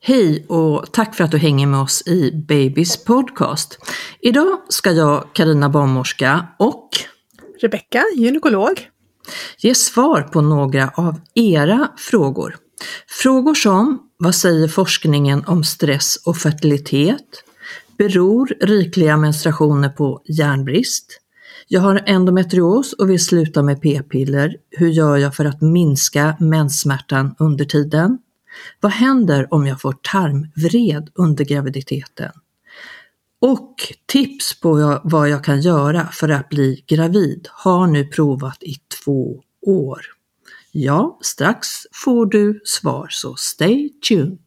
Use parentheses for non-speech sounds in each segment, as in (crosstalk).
Hej och tack för att du hänger med oss i Babys podcast. Idag ska jag, Karina barnmorska och Rebecka, gynekolog, ge svar på några av era frågor. Frågor som vad säger forskningen om stress och fertilitet? Beror rikliga menstruationer på järnbrist? Jag har endometrios och vill sluta med p-piller. Hur gör jag för att minska menssmärtan under tiden? Vad händer om jag får tarmvred under graviditeten? Och tips på vad jag kan göra för att bli gravid har nu provat i två år. Ja, strax får du svar så stay tuned!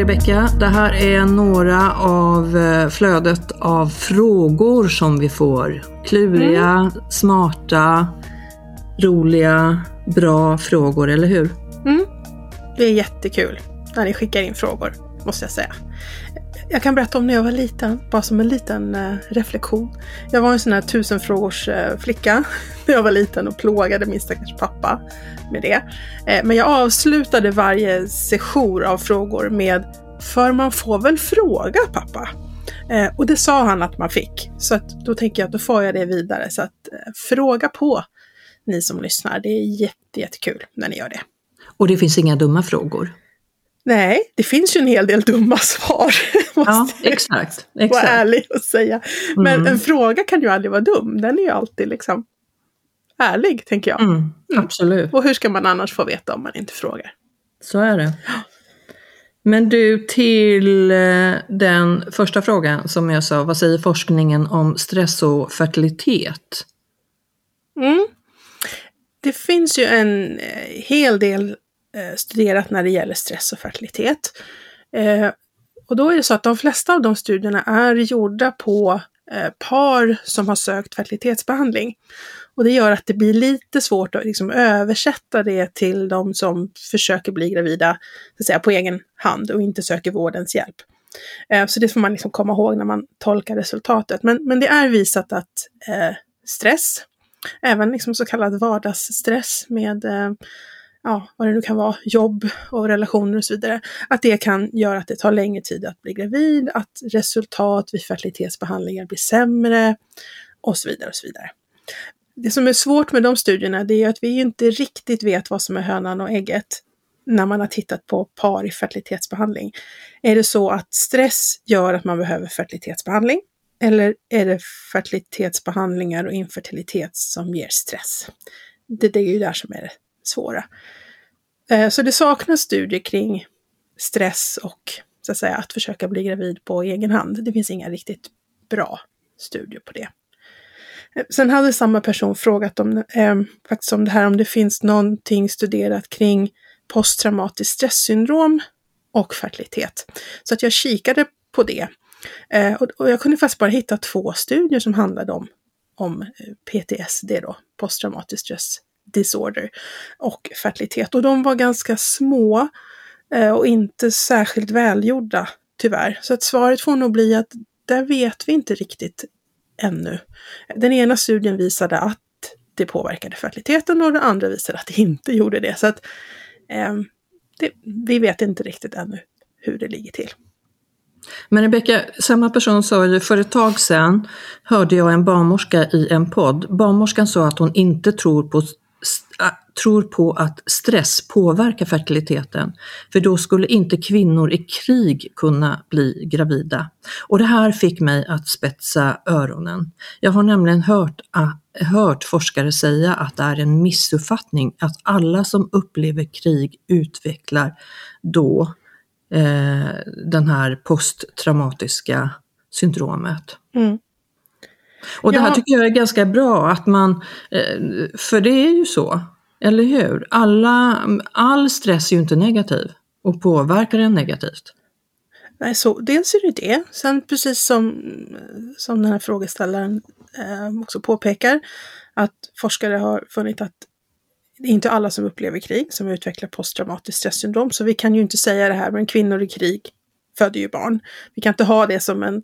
Rebecka, det här är några av eh, flödet av frågor som vi får. Kluriga, mm. smarta, roliga, bra frågor, eller hur? Mm. Det är jättekul när ni skickar in frågor, måste jag säga. Jag kan berätta om när jag var liten, bara som en liten eh, reflektion. Jag var en sån här tusenfrågors eh, flicka (laughs) när jag var liten och plågade min stackars pappa med det. Eh, men jag avslutade varje session av frågor med För man får väl fråga pappa? Eh, och det sa han att man fick. Så att då tänker jag att då får jag det vidare. Så att eh, fråga på ni som lyssnar. Det är jätte, jättekul när ni gör det. Och det finns inga dumma frågor? Nej, det finns ju en hel del dumma svar. (laughs) ja, exakt. exakt. Vara ärlig och säga. Men mm. en fråga kan ju aldrig vara dum. Den är ju alltid liksom ärlig, tänker jag. Mm, absolut. Och hur ska man annars få veta om man inte frågar? Så är det. Men du, till eh, den första frågan som jag sa, vad säger forskningen om stress och fertilitet? Mm. Det finns ju en eh, hel del Eh, studerat när det gäller stress och fertilitet. Eh, och då är det så att de flesta av de studierna är gjorda på eh, par som har sökt fertilitetsbehandling. Och det gör att det blir lite svårt att liksom översätta det till de som försöker bli gravida så att säga, på egen hand och inte söker vårdens hjälp. Eh, så det får man liksom komma ihåg när man tolkar resultatet. Men, men det är visat att eh, stress även liksom så kallad vardagsstress med eh, ja, vad det nu kan vara, jobb och relationer och så vidare, att det kan göra att det tar längre tid att bli gravid, att resultat vid fertilitetsbehandlingar blir sämre och så vidare och så vidare. Det som är svårt med de studierna, det är att vi inte riktigt vet vad som är hönan och ägget när man har tittat på par i fertilitetsbehandling. Är det så att stress gör att man behöver fertilitetsbehandling? Eller är det fertilitetsbehandlingar och infertilitet som ger stress? Det, det är ju där som är det svåra. Eh, så det saknas studier kring stress och så att säga att försöka bli gravid på egen hand. Det finns inga riktigt bra studier på det. Eh, sen hade samma person frågat om, eh, faktiskt om det här, om det finns någonting studerat kring posttraumatiskt stresssyndrom och fertilitet. Så att jag kikade på det. Eh, och, och, jag kunde faktiskt bara hitta två studier som handlade om, om eh, PTSD då, posttraumatiskt stress disorder och fertilitet. Och de var ganska små eh, och inte särskilt välgjorda tyvärr. Så att svaret får nog bli att där vet vi inte riktigt ännu. Den ena studien visade att det påverkade fertiliteten och den andra visade att det inte gjorde det. Så att eh, det, vi vet inte riktigt ännu hur det ligger till. Men Rebecka, samma person sa ju för ett tag sedan, hörde jag en barnmorska i en podd. Barnmorskan sa att hon inte tror på tror på att stress påverkar fertiliteten, för då skulle inte kvinnor i krig kunna bli gravida. Och det här fick mig att spetsa öronen. Jag har nämligen hört, hört forskare säga att det är en missuppfattning att alla som upplever krig utvecklar då eh, den här posttraumatiska syndromet. Mm. Och det här tycker jag är ganska bra att man, eh, för det är ju så, eller hur? Alla, all stress är ju inte negativ och påverkar en negativt. Nej, så dels är det det. Sen precis som, som den här frågeställaren eh, också påpekar, att forskare har funnit att det är inte alla som upplever krig som utvecklar posttraumatiskt stresssyndrom. Så vi kan ju inte säga det här, men kvinnor i krig föder ju barn. Vi kan inte ha det som en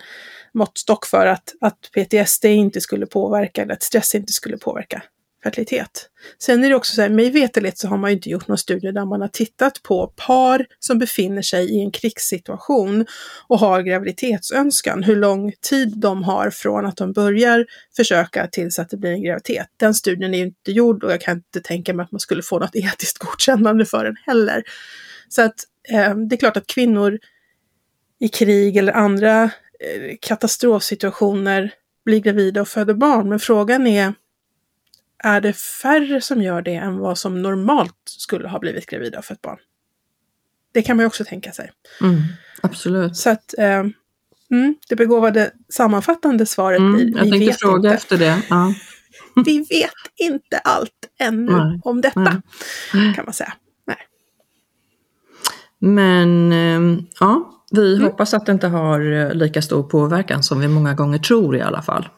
måttstock för att, att PTSD inte skulle påverka, eller att stress inte skulle påverka fertilitet. Sen är det också så här, mig veterligt så har man ju inte gjort någon studie där man har tittat på par som befinner sig i en krigssituation och har graviditetsönskan, hur lång tid de har från att de börjar försöka tills att det blir en graviditet. Den studien är ju inte gjord och jag kan inte tänka mig att man skulle få något (laughs) etiskt godkännande för den heller. Så att eh, det är klart att kvinnor i krig eller andra eh, katastrofsituationer blir gravida och föder barn, men frågan är är det färre som gör det än vad som normalt skulle ha blivit gravida och fött barn? Det kan man ju också tänka sig. Mm, absolut. Så att eh, mm, det begåvade sammanfattande svaret mm, blir, Jag tänkte fråga inte. efter det. Ja. (laughs) vi vet inte allt ännu nej, om detta, nej. kan man säga. Men eh, ja, vi mm. hoppas att det inte har eh, lika stor påverkan som vi många gånger tror i alla fall.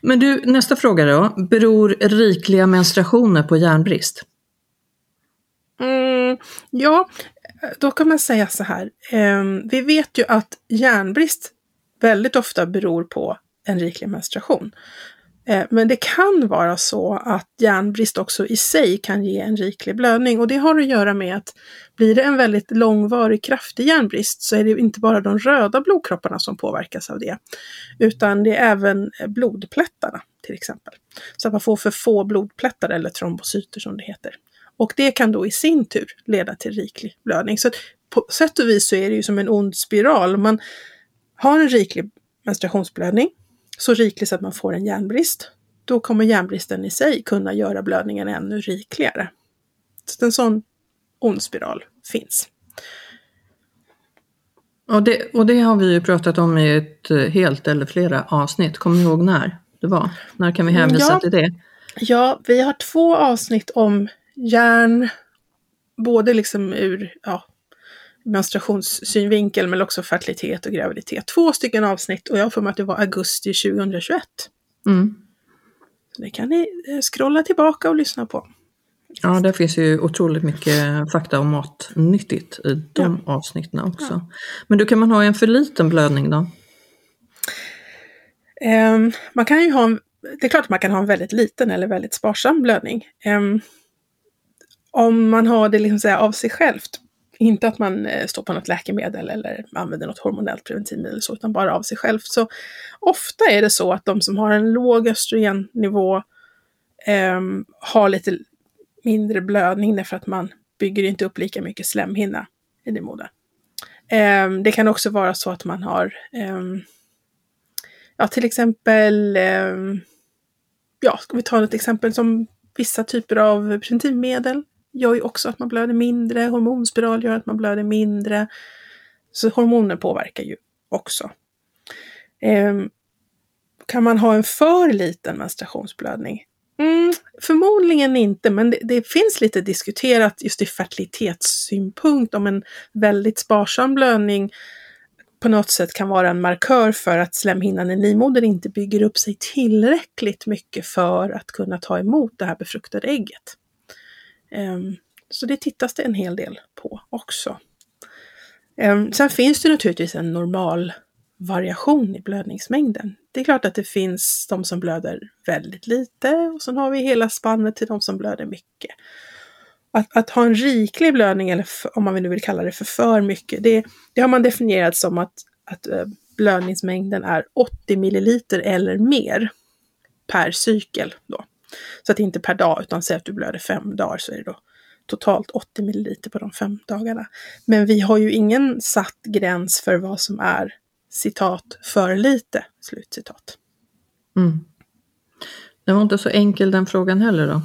Men du, nästa fråga då. Beror rikliga menstruationer på järnbrist? Mm, ja, då kan man säga så här. Um, vi vet ju att järnbrist väldigt ofta beror på en riklig menstruation. Eh, men det kan vara så att järnbrist också i sig kan ge en riklig blödning och det har att göra med att blir det en väldigt långvarig kraftig järnbrist så är det inte bara de röda blodkropparna som påverkas av det, utan det är även blodplättarna till exempel. Så att man får för få blodplättar eller trombocyter som det heter. Och det kan då i sin tur leda till riklig blödning. Så på sätt och vis så är det ju som en ond spiral. Man har en riklig menstruationsblödning så riklig så att man får en järnbrist, då kommer järnbristen i sig kunna göra blödningen ännu rikligare. Så en sån ond spiral finns. Och det, och det har vi ju pratat om i ett eh, helt eller flera avsnitt. Kommer ni ihåg när det var? När kan vi hänvisa ja, till det? Ja, vi har två avsnitt om järn, både liksom ur ja, menstruationssynvinkel men också fertilitet och graviditet. Två stycken avsnitt och jag för mig att det var augusti 2021. Mm. Så det kan ni eh, scrolla tillbaka och lyssna på. Ja, det finns ju otroligt mycket fakta och mat nyttigt i de ja. avsnitten också. Ja. Men då kan man ha en för liten blödning då? Um, man kan ju ha en, det är klart att man kan ha en väldigt liten eller väldigt sparsam blödning. Um, om man har det liksom av sig självt inte att man eh, står på något läkemedel eller använder något hormonellt preventivmedel så, utan bara av sig själv. Så ofta är det så att de som har en låg östrogennivå eh, har lite mindre blödning därför att man bygger inte upp lika mycket slemhinna i livmodern. Eh, det kan också vara så att man har, eh, ja till exempel, ehm, ja ska vi ta ett exempel som vissa typer av preventivmedel gör ju också att man blöder mindre. Hormonspiral gör att man blöder mindre. Så hormoner påverkar ju också. Eh, kan man ha en för liten menstruationsblödning? Mm, förmodligen inte, men det, det, finns lite diskuterat just i fertilitetssynpunkt om en väldigt sparsam blödning på något sätt kan vara en markör för att slemhinnan i livmodern inte bygger upp sig tillräckligt mycket för att kunna ta emot det här befruktade ägget. Ehm, så det tittas det en hel del på också. Ehm, sen finns det naturligtvis en normal variation i blödningsmängden. Det är klart att det finns de som blöder väldigt lite och sen har vi hela spannet till de som blöder mycket. Att, att ha en riklig blödning, eller om man nu vill kalla det för för mycket, det, det har man definierat som att, att eh, blödningsmängden är 80 milliliter eller mer per cykel. Då. Så att inte per dag, utan säg att du blöder fem dagar så är det då totalt 80 milliliter på de fem dagarna. Men vi har ju ingen satt gräns för vad som är citat för lite, slutcitat. Mm. Det var inte så enkel den frågan heller då?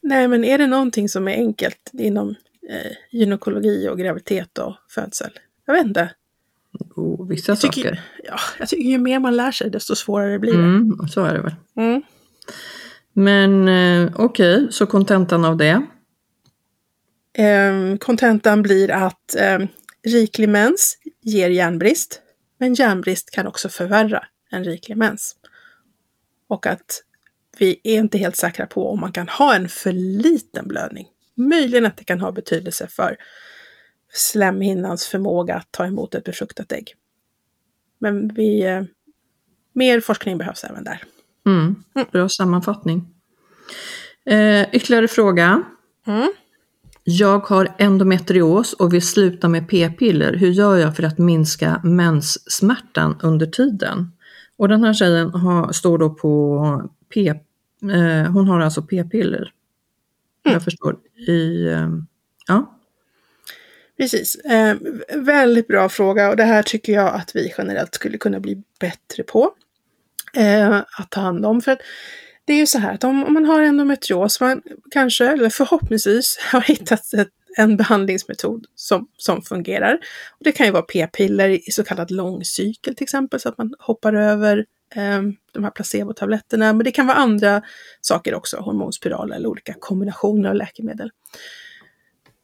Nej, men är det någonting som är enkelt inom eh, gynekologi och graviditet och födsel? Jag vet inte. Oh, vissa tycker, saker. Ja, jag tycker ju mer man lär sig desto svårare blir det. Mm, så är det väl. Mm. Men eh, okej, okay, så kontentan av det? Ehm, kontentan eh, blir att eh, riklig mens ger järnbrist, men järnbrist kan också förvärra en riklig mens. Och att vi är inte helt säkra på om man kan ha en för liten blödning. Möjligen att det kan ha betydelse för slemhinnans förmåga att ta emot ett befruktat ägg. Men vi, eh, mer forskning behövs även där. Mm, bra sammanfattning. Eh, ytterligare fråga. Mm. Jag har endometrios och vill sluta med p-piller. Hur gör jag för att minska menssmärtan under tiden? Och den här tjejen har, står då på p... Eh, hon har alltså p-piller. Mm. Jag förstår. I, eh, ja. Precis. Eh, väldigt bra fråga och det här tycker jag att vi generellt skulle kunna bli bättre på. Eh, att ta hand om. För att det är ju så här att om, om man har endometrios, man kanske, eller förhoppningsvis, (laughs) har hittat ett, en behandlingsmetod som, som fungerar. Och det kan ju vara p-piller i så kallad långcykel till exempel, så att man hoppar över eh, de här placebotabletterna. Men det kan vara andra saker också, hormonspiraler eller olika kombinationer av läkemedel.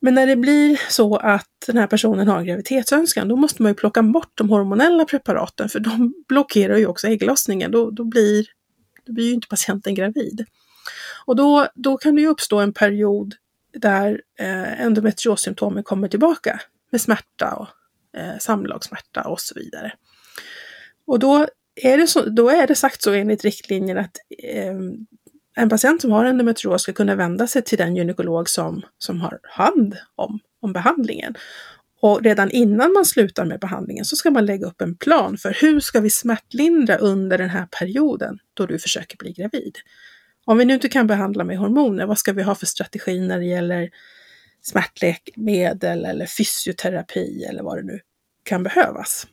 Men när det blir så att den här personen har en graviditetsönskan, då måste man ju plocka bort de hormonella preparaten, för de blockerar ju också ägglossningen. Då, då blir då blir ju inte patienten gravid. Och då, då kan det ju uppstå en period där eh, endometriossymptomen kommer tillbaka med smärta och eh, samlagssmärta och så vidare. Och då är det, så, då är det sagt så enligt riktlinjerna att eh, en patient som har endometrios ska kunna vända sig till den gynekolog som, som har hand om, om behandlingen. Och redan innan man slutar med behandlingen så ska man lägga upp en plan för hur ska vi smärtlindra under den här perioden då du försöker bli gravid. Om vi nu inte kan behandla med hormoner, vad ska vi ha för strategi när det gäller smärtläkemedel eller fysioterapi eller vad det nu kan behövas.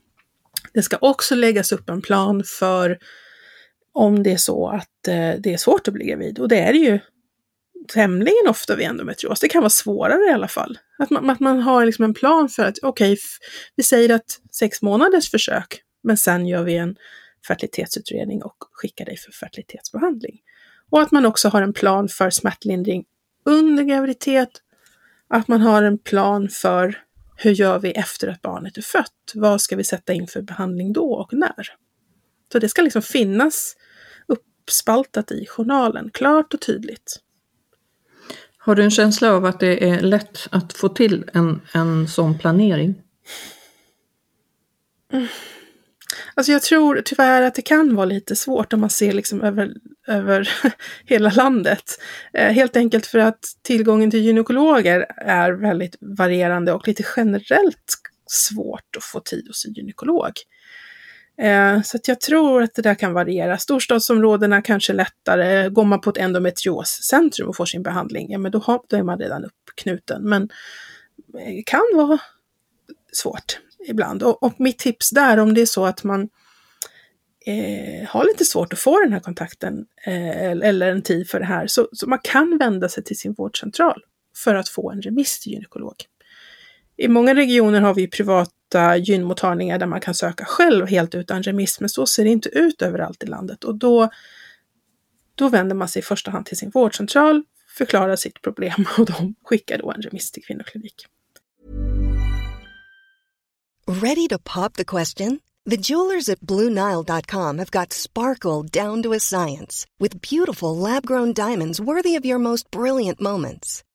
Det ska också läggas upp en plan för om det är så att eh, det är svårt att bli gravid. Och det är det ju tämligen ofta vid endometrios. Det kan vara svårare i alla fall. Att man, att man har liksom en plan för att okej, okay, vi säger att sex månaders försök, men sen gör vi en fertilitetsutredning och skickar dig för fertilitetsbehandling. Och att man också har en plan för smärtlindring under graviditet. Att man har en plan för hur gör vi efter att barnet är fött? Vad ska vi sätta in för behandling då och när? Så det ska liksom finnas uppspaltat i journalen, klart och tydligt. Har du en känsla av att det är lätt att få till en, en sån planering? Mm. Alltså jag tror tyvärr att det kan vara lite svårt om man ser liksom över, över (laughs) hela landet. Eh, helt enkelt för att tillgången till gynekologer är väldigt varierande och lite generellt svårt att få tid hos en gynekolog. Eh, så jag tror att det där kan variera. Storstadsområdena kanske lättare. Går man på ett endometrioscentrum och får sin behandling, ja men då, har, då är man redan uppknuten. Men det kan vara svårt ibland. Och, och mitt tips där, om det är så att man eh, har lite svårt att få den här kontakten eh, eller en tid för det här, så, så, man kan vända sig till sin vårdcentral för att få en remiss till gynekolog. I många regioner har vi privata gynmottagningar där man kan söka själv helt utan remiss, men så ser det inte ut överallt i landet och då, då vänder man sig i första hand till sin vårdcentral, förklarar sitt problem (laughs) och de skickar då en remiss till kvinnoklinik. Ready to pop the question? The jewelers at BlueNile.com have got sparkle down to a science with beautiful lab-grown diamonds worthy of your most brilliant moments.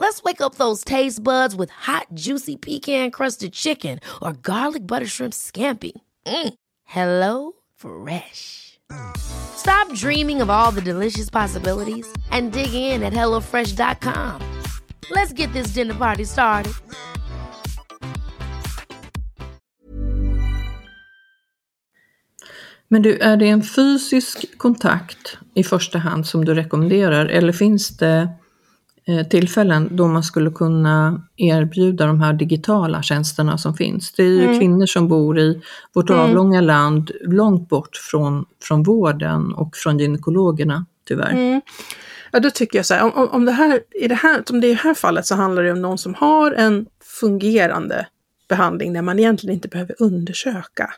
Let's wake up those taste buds with hot, juicy pecan crusted chicken or garlic butter shrimp scampi. Mm. Hello Fresh. Stop dreaming of all the delicious possibilities and dig in at HelloFresh.com. Let's get this dinner party started. Men du, är det en fysisk kontakt i första hand som du rekommenderar eller finns det tillfällen då man skulle kunna erbjuda de här digitala tjänsterna som finns? Det är ju Mm. kvinnor som bor i vårt Mm. avlånga land långt bort från, från vården och från gynekologerna tyvärr. Mm. Ja, då tycker jag så här, om, om, om, det här, i det här, om det i det här fallet så handlar det om någon som har en fungerande behandling där man egentligen inte behöver undersöka.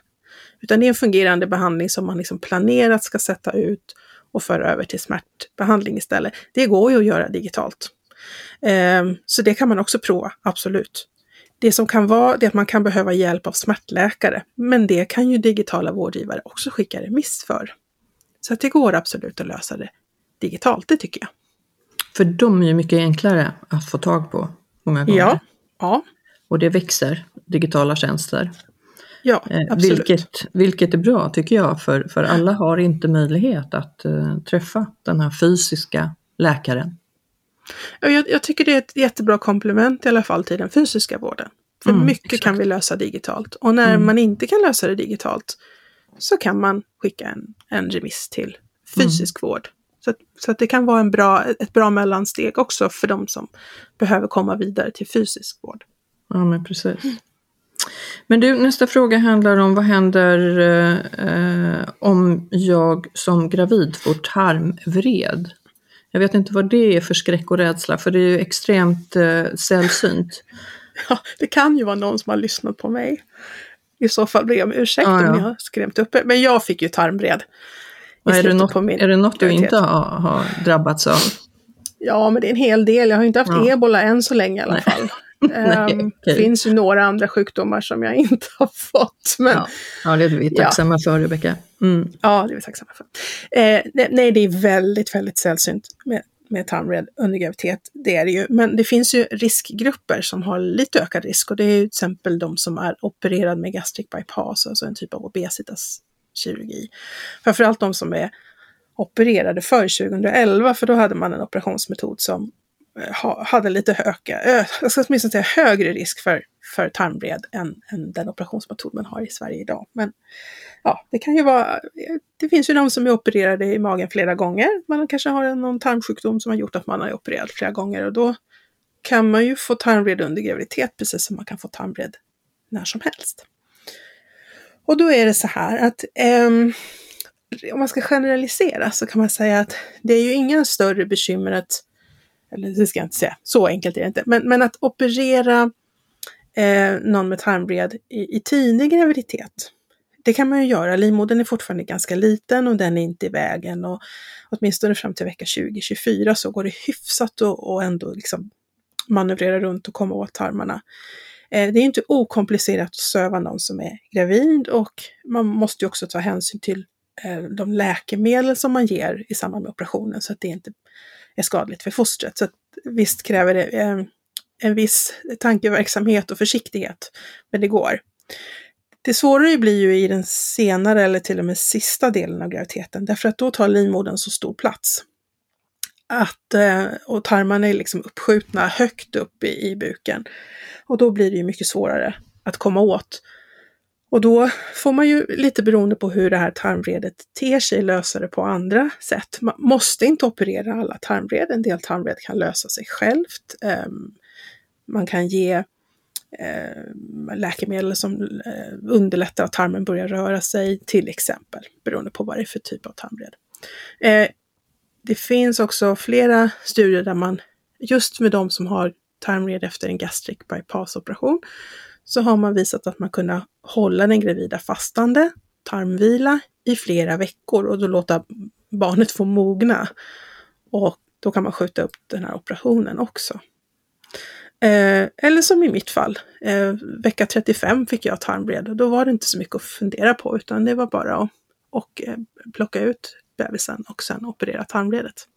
Utan det är en fungerande behandling som man liksom planerat ska sätta ut och föra över till smärtbehandling istället. Det går ju att göra digitalt. Ehm, så det kan man också prova, absolut. Det som kan vara det är att man kan behöva hjälp av smärtläkare, men det kan ju digitala vårdgivare också skicka remiss för. Så att det går absolut att lösa det digitalt, det tycker jag. För de är ju mycket enklare att få tag på många gånger. Ja, ja, Och det växer, digitala tjänster. Ja Eh, absolut. vilket, vilket är bra tycker jag, för, för alla har inte möjlighet att eh, träffa den här fysiska läkaren. Ja, Jag, jag tycker det är ett jättebra komplement i alla fall till den fysiska vården. För Mm, mycket exakt. kan vi lösa digitalt. Och när Mm. man inte kan lösa det digitalt så kan man skicka en, en remiss till fysisk Mm. vård. Så, att, så att det kan vara en bra, ett bra mellansteg också för de som behöver komma vidare till fysisk vård. Ja, men precis. Men du, nästa fråga handlar om vad händer eh, om jag som gravid får tarmvred? Jag vet inte vad det är för skräck och rädsla, för det är ju extremt eh, sällsynt. (laughs) Ja, det kan ju vara någon som har lyssnat på mig. I så fall ber jag om ursäkt Ja, ja. om jag har skrämt upp er. Men jag fick ju tarmvred. är, det något, är det något du inte har, har drabbats av? Ja, men det är en hel del. Jag har inte haft Ja. ebola än så länge i alla Nej. fall. (laughs) (laughs) Nej, Ehm. Det finns ju några andra sjukdomar som jag inte har (laughs) fått. Men Ja, ja det är vi Ja. tacksamma för Rebecka. Mm. ja, det är vi tacksamma för. Eh, nej, nej, det är väldigt, väldigt sällsynt med, med tarmvred under graviditet. Det är det ju. Men det finns ju riskgrupper som har lite ökad risk och det är ju till exempel de som är opererade med gastric bypass, alltså en typ av obesitaskirurgi. Framförallt de som är opererade för 2011, för då hade man en operationsmetod som Eh, ha, hade lite höga, eh, jag ska åtminstone säga högre risk för, för tarmvred än, än den operationsmetod man har i Sverige idag. Men ja, det kan ju vara, eh, det finns ju de som är opererade i magen flera gånger. Man kanske har någon tarmsjukdom som har gjort att man har opererat flera gånger och då kan man ju få tarmvred under graviditet precis som man kan få tarmvred när som helst. Och då är det så här att um, om man ska generalisera så kan man säga att det är ju inga större bekymmer att, eller det ska jag inte säga, så enkelt är det inte, men, men att operera eh, någon med tarmvred i, i tidig graviditet, det kan man ju göra. Livmodern är fortfarande ganska liten och den är inte i vägen och åtminstone fram till vecka 20-24 så går det hyfsat och, och ändå liksom manövrera runt och komma åt tarmarna. Eh, Det är inte okomplicerat att söva någon som är gravid och man måste ju också ta hänsyn till eh, de läkemedel som man ger i samband med operationen så att det inte är skadligt för fostret. Så att visst kräver det eh, en viss tankeverksamhet och försiktighet, men det går. Det svårare blir ju i den senare eller till och med sista delen av graviditeten, därför att då tar livmodern så stor plats. att, eh, och tarmarna är liksom uppskjutna högt upp i, i buken. Och då blir det ju mycket svårare att komma åt. Och då får man ju lite beroende på hur det här tarmvredet ter sig lösa det på andra sätt. Man måste inte operera alla tarmvred. En del tarmvred kan lösa sig självt. Ehm, man kan ge ehm, läkemedel som eh, underlättar att tarmen börjar röra sig, till exempel, beroende på vad det är för typ av tarmvred. Eh, det finns också flera studier där man, just med de som har tarmvred efter en gastric bypass-operation, så har man visat att man kunnat hålla den gravida fastande, tarmvila, i flera veckor och då låta barnet få mogna. Och då kan man skjuta upp den här operationen också. Eh, eller som i mitt fall, eh, vecka 35 fick jag tarmvred och då var det inte så mycket att fundera på utan det var bara att och, eh, plocka ut bebisen och sen operera tarmvredet.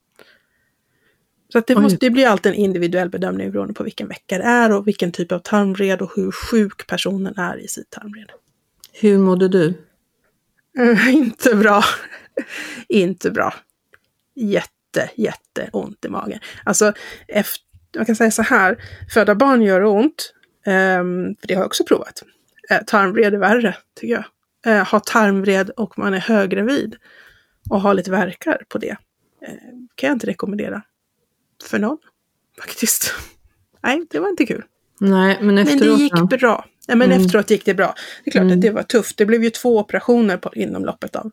Så det, måste, det blir alltid en individuell bedömning beroende på vilken vecka det är och vilken typ av tarmvred och hur sjuk personen är i sitt tarmvred. Hur mådde du? Mm, (laughs) inte bra. (laughs) inte bra. Jätte, jätte ont i magen. Alltså, efter, man kan säga så här, föda barn gör ont. Um, för det har jag också provat. Uh, tarmvred är värre, tycker jag. Uh, ha tarmvred och man är höggravid och ha lite verkar på det. Uh, kan jag inte rekommendera för någon, faktiskt. (laughs) Nej, det var inte kul. Nej, men efteråt Men det gick då? bra. Ja, men Mm. efteråt gick det bra. Det är klart Mm. att det var tufft. Det blev ju två operationer på, inom loppet av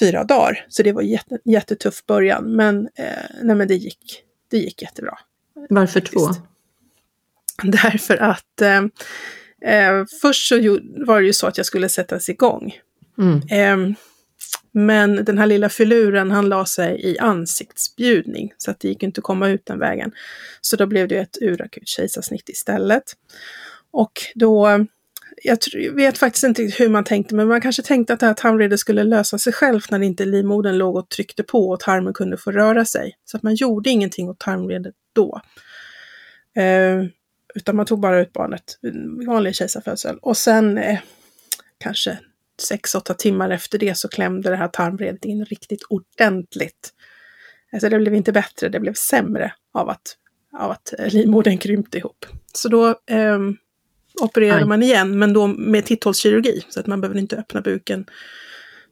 fyra dagar. Så det var jätte, jättetuff början. Men, eh, nej, men det, gick, det gick jättebra. Varför två? faktiskt. (laughs) Därför att eh, eh, först så var det ju så att jag skulle sättas igång. Mm. Men den här lilla filuren han la sig i ansiktsbjudning så att det gick inte att komma ut den vägen. Så då blev det ett urakut kejsarsnitt istället. Och då, jag vet faktiskt inte hur man tänkte, men man kanske tänkte att det här tarmvredet skulle lösa sig själv när inte livmodern låg och tryckte på och tarmen kunde få röra sig. Så att man gjorde ingenting åt tarmvredet då. Eh, utan man tog bara ut barnet, vanlig kejsarfödsel. Och sen eh, kanske sex, åtta timmar efter det så klämde det här tarmvredet in riktigt ordentligt. Alltså det blev inte bättre, det blev sämre av att, av att eh, livmodern krympte ihop. Så då ehm, opererade Aj. man igen, men då med titthålskirurgi. Så att man behöver inte öppna buken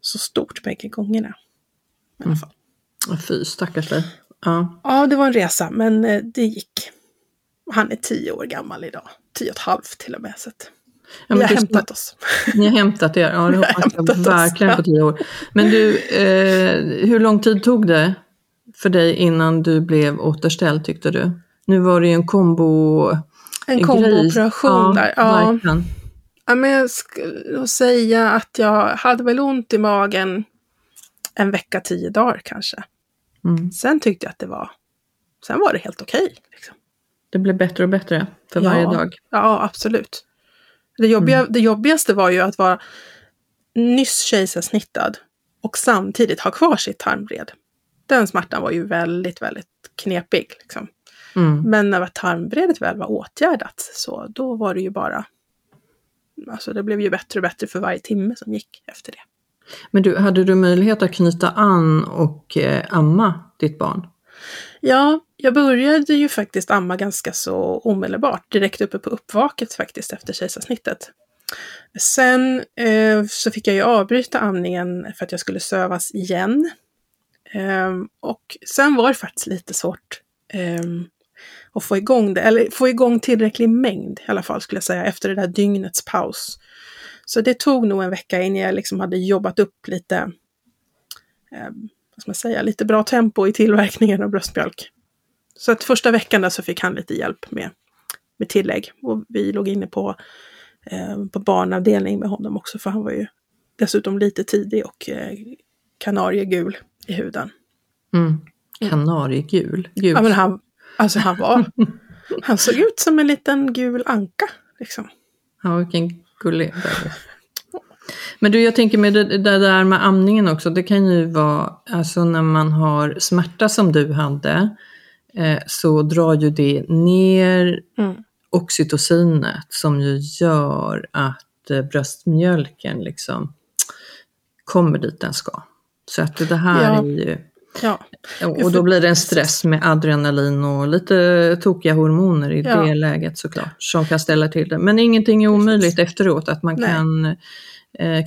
så stort bägge gångerna. I alla fall. Åh, Fy, stackars dig. Ja. Ja, det var en resa, men eh, det gick. Han är tio år gammal idag. Tio och ett halvt till och med. Så att Ja, vi har hämtat oss. Ni har hämtat er, ja det hoppas jag oss, verkligen ja. på tio år. Men du, eh, hur lång tid tog det för dig innan du blev återställd tyckte du? Nu var det ju en kombo En kombooperation där. Ja. verkligen. Ja, men jag skulle säga att jag hade väl ont i magen en vecka, tio dagar kanske. Mm. Sen tyckte jag att det var, sen var det helt okej. liksom. Det blev bättre och bättre för varje Ja. dag. Ja, absolut. Det, jobbiga, det jobbigaste var ju att vara nyss kejsarsnittad och samtidigt ha kvar sitt tarmvred. Den smärtan var ju väldigt, väldigt knepig. Liksom. Mm. Men när tarmvredet väl var åtgärdat så då var det ju bara... Alltså det blev ju bättre och bättre för varje timme som gick efter det. Men du, hade du möjlighet att knyta an och eh, amma ditt barn? Ja, jag började ju faktiskt amma ganska så omedelbart, direkt uppe på uppvaket faktiskt efter kejsarsnittet. Sen eh, så fick jag ju avbryta amningen för att jag skulle sövas igen. Ehm, och sen var det faktiskt lite svårt ehm, att få igång det, eller få igång tillräcklig mängd i alla fall skulle jag säga, efter det där dygnets paus. Så det tog nog en vecka innan jag liksom hade jobbat upp lite, eh, vad ska man säga, lite bra tempo i tillverkningen av bröstmjölk. Så att första veckan där så fick han lite hjälp med, med tillägg. Och vi låg inne på, eh, på barnavdelning med honom också, för han var ju dessutom lite tidig och eh, kanariegul i huden. Mm. Kanariegul. Gul. Ja, men han, alltså han var, (laughs) han såg ut som en liten gul anka. Liksom. Ja, vilken gullig bebis. Men du, jag tänker med det, det där med amningen också, det kan ju vara, alltså när man har smärta som du hade, eh, så drar ju det ner Mm. oxytocinet som ju gör att eh, bröstmjölken liksom kommer dit den ska. Så att det här Ja. är ju, Ja. Och då blir det en stress med adrenalin och lite tokiga hormoner i Ja. det läget såklart, som kan ställa till det. Men ingenting är omöjligt efteråt, att man Nej. kan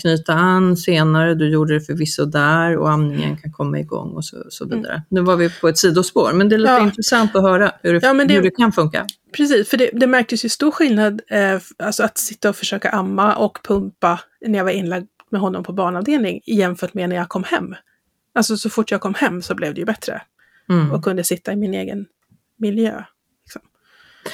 knyta an senare, du gjorde det förvisso där och amningen kan komma igång och så, så vidare. Nu var vi på ett sidospår, men det är lite Mm. Ja. intressant att höra hur det, Ja, det- hur det kan funka. Precis, för det, det märktes ju stor skillnad, eh, alltså att sitta och försöka amma och pumpa när jag var inlagd med honom på barnavdelning jämfört med när jag kom hem. Alltså så fort jag kom hem så blev det ju bättre Mm. och kunde sitta i min egen miljö.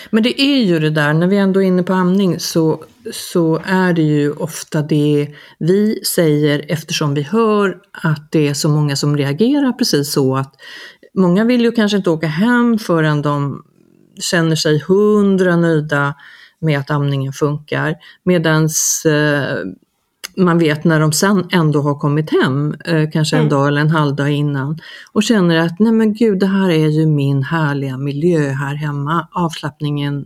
Men det är ju det där, när vi ändå är inne på amning så, så är det ju ofta det vi säger eftersom vi hör att det är så många som reagerar precis så att många vill ju kanske inte åka hem förrän de känner sig hundra nöjda med att amningen funkar. Medans eh, man vet när de sen ändå har kommit hem, eh, kanske en Mm. dag eller en halv dag innan, och känner att nej men gud, det här är ju min härliga miljö här hemma. Avslappningen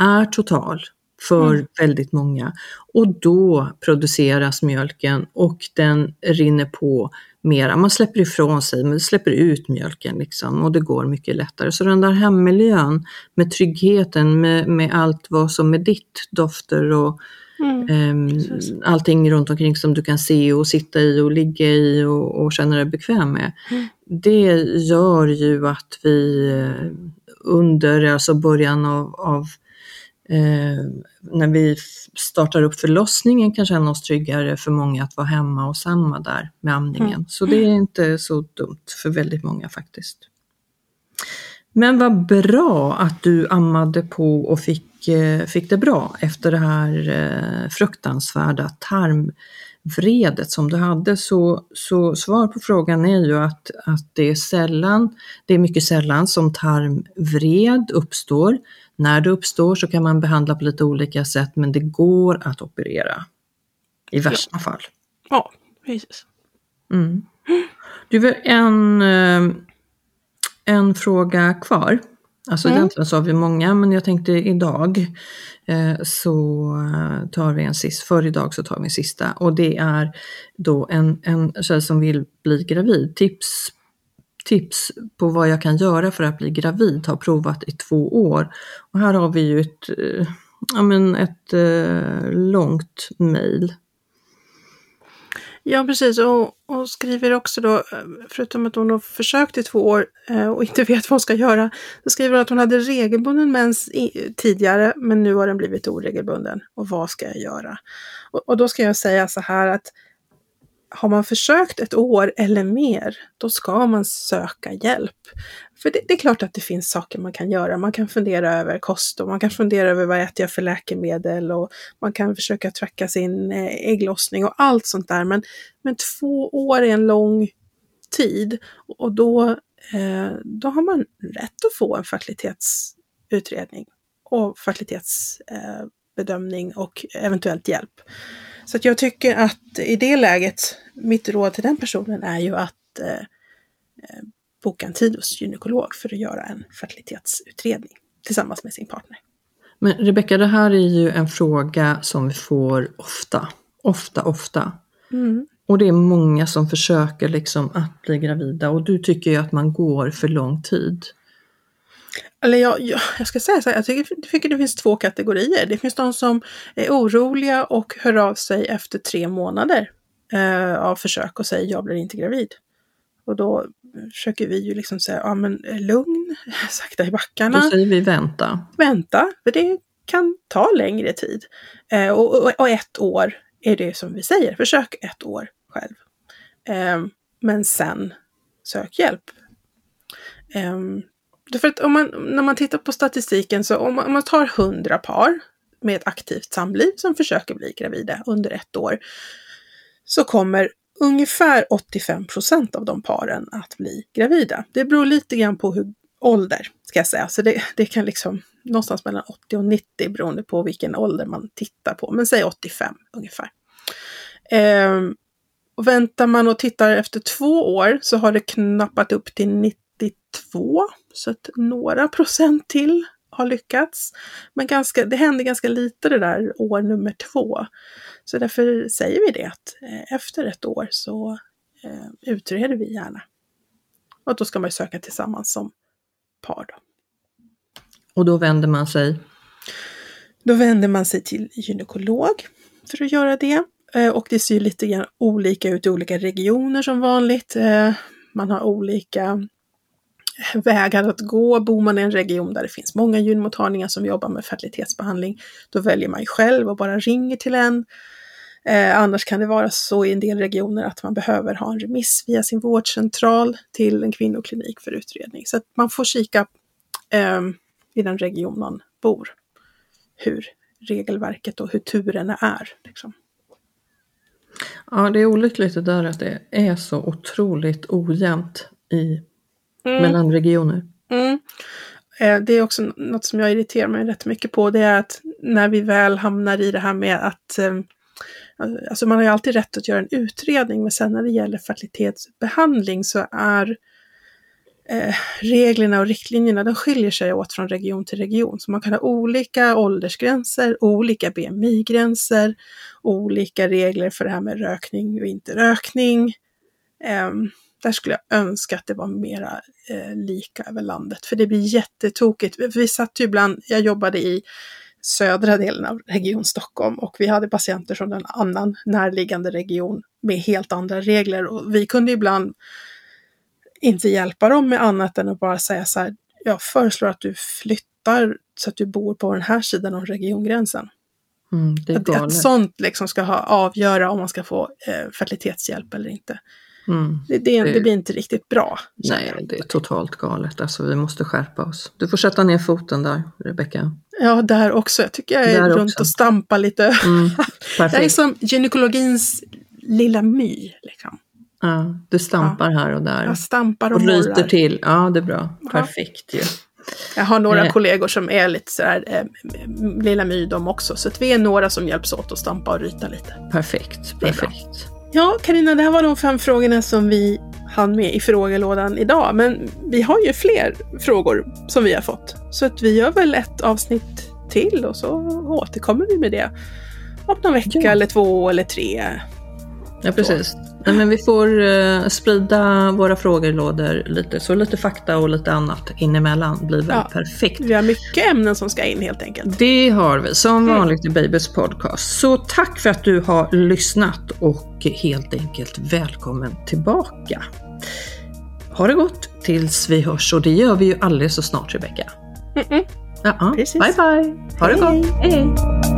är total för Mm. väldigt många. Och då produceras mjölken och den rinner på mera. Man släpper ifrån sig, men släpper ut mjölken liksom och det går mycket lättare. Så den där hemmiljön med tryggheten, med, med allt vad som är ditt, dofter och Mm. Precis. allting runt omkring som du kan se och sitta i och ligga i och, och känna dig bekväm med. Mm. Det gör ju att vi eh, under alltså början av, av eh, när vi startar upp förlossningen kan känna oss tryggare för många att vara hemma och samma där med amningen. Mm. Så det är inte så dumt för väldigt många faktiskt. Men vad bra att du ammade på och fick, fick det bra efter det här eh, fruktansvärda tarmvredet som du hade. Så, så svar på frågan är ju att, att det är sällan, det är mycket sällan som tarmvred uppstår. När det uppstår så kan man behandla på lite olika sätt men det går att operera. I värsta fall. Ja, precis. Mm. Du, har en, eh, en fråga kvar. Alltså Mm. egentligen så har vi många, men jag tänkte idag eh, så eh, tar vi en sista, för idag så tar vi en sista och det är då en, en tjej som vill bli gravid. Tips, tips på vad jag kan göra för att bli gravid, har provat i två år. Och här har vi ju ett, eh, ja, men ett eh, långt mejl. Ja, precis. Och, och skriver också då, förutom att hon har försökt i två år eh, och inte (laughs) vet vad hon ska göra, så skriver hon att hon hade regelbunden mens i, tidigare, men nu har den blivit oregelbunden. Och vad ska jag göra? Och, och då ska jag säga så här att har man försökt ett år eller mer, då ska man söka hjälp. För det, det är klart att det finns saker man kan göra. Man kan fundera över kost och man kan fundera över vad äter jag för läkemedel och man kan försöka tracka sin eh, ägglossning och allt sånt där. Men, men två år är en lång tid och då, eh, då har man rätt att få en fertilitetsutredning och fertilitetsbedömning eh, och eventuellt hjälp. Så att jag tycker att i det läget, mitt råd till den personen är ju att eh, eh, boka en tid hos gynekolog för att göra en fertilitetsutredning tillsammans med sin partner. Men Rebecka, det här är ju en fråga som vi får ofta. Ofta, ofta. Mm. Och det är många som försöker liksom att bli gravida och du tycker ju att man går för lång tid. Eller jag, jag, jag ska säga så här, jag tycker, jag tycker det finns två kategorier. Det finns de som är oroliga och hör av sig efter tre månader eh, av försök och säger jag blir inte gravid. Och då försöker vi ju liksom säga, ja men eh, lugn, (laughs) sakta i backarna. Då säger vi vänta. vänta, för det kan ta längre tid. Eh, och, och, och ett år är det som vi säger, försök ett år själv. Eh, men sen sök hjälp. Eh, därför att om man, när man tittar på statistiken så om man, om man tar 100 par med ett aktivt samliv som försöker bli gravida under ett år så kommer ungefär 85 procent av de paren att bli gravida. Det beror lite grann på hur ålder, ska jag säga. Så det, det kan liksom någonstans mellan 80 och 90 beroende på vilken ålder man tittar på. Men säg 85 ungefär. Ehm, och väntar man och tittar efter två år så har det knappat upp till 92. Så att några procent till har lyckats. Men ganska, det händer ganska lite det där år nummer två. Så därför säger vi det att eh, efter ett år så eh, utreder vi gärna. Och då ska man ju söka tillsammans som par. Då. Och då vänder man sig? Då vänder man sig till gynekolog för att göra det. Eh, och det ser lite grann olika ut i olika regioner som vanligt. Eh, man har olika vägar att gå. Bor man i en region där det finns många gynmottagningar som jobbar med fertilitetsbehandling, då väljer man ju själv och bara ringer till en. Eh, annars kan det vara så i en del regioner att man behöver ha en remiss via sin vårdcentral till en kvinnoklinik för utredning. Så att man får kika eh, i den region man bor hur regelverket och hur turerna är. Liksom. Ja, det är olyckligt det där att det är så otroligt ojämnt i, mm. mellan regioner. Mm. Eh, det är också något som jag irriterar mig rätt mycket på. Det är att när vi väl hamnar i det här med att eh, Alltså man har ju alltid rätt att göra en utredning, men sen när det gäller fertilitetsbehandling så är eh, reglerna och riktlinjerna, de skiljer sig åt från region till region. Så man kan ha olika åldersgränser, olika BMI-gränser, olika regler för det här med rökning och inte rökning. Eh, där skulle jag önska att det var mera eh, lika över landet, för det blir jättetokigt. Vi satt ju ibland, jag jobbade i södra delen av Region Stockholm och vi hade patienter från en annan närliggande region med helt andra regler och vi kunde ibland inte hjälpa dem med annat än att bara säga så här, jag föreslår att du flyttar så att du bor på den här sidan av regiongränsen. Mm, att, att sånt liksom ska ha, avgöra om man ska få eh, fertilitetshjälp eller inte. Mm, det, det, det, blir inte riktigt bra. Nej, det är totalt galet. Alltså, vi måste skärpa oss. Du får sätta ner foten där, Rebecka. Ja, där också. Jag tycker jag är där runt också. och stampar lite. Mm, (laughs) jag är som gynekologins lilla my. Liksom. Ja, du stampar ja. här och där. Jag stampar och, och ryter till. Ja, det är bra. Perfekt ju. Jag har några Nej. kollegor som är lite sådär eh, lilla my de också. Så vi är några som hjälps åt att stampa och ryta lite. Perfekt, perfekt. Ja, Karina, det här var de fem frågorna som vi hann med i frågelådan idag. Men vi har ju fler frågor som vi har fått. Så att vi gör väl ett avsnitt till och så återkommer vi med det om någon vecka ja. eller två eller tre. Ja, precis. Nej, men vi får uh, sprida våra frågelådor lite, så lite fakta och lite annat inemellan blir väl ja, perfekt. Vi har mycket ämnen som ska in helt enkelt. Det har vi, som mm. vanligt i Babys podcast. Så tack för att du har lyssnat och helt enkelt välkommen tillbaka. Ha det gott tills vi hörs och det gör vi ju alldeles så snart Rebecka. Mm -mm. Uh -uh. Bye bye! Ha hej. det gott! Hej.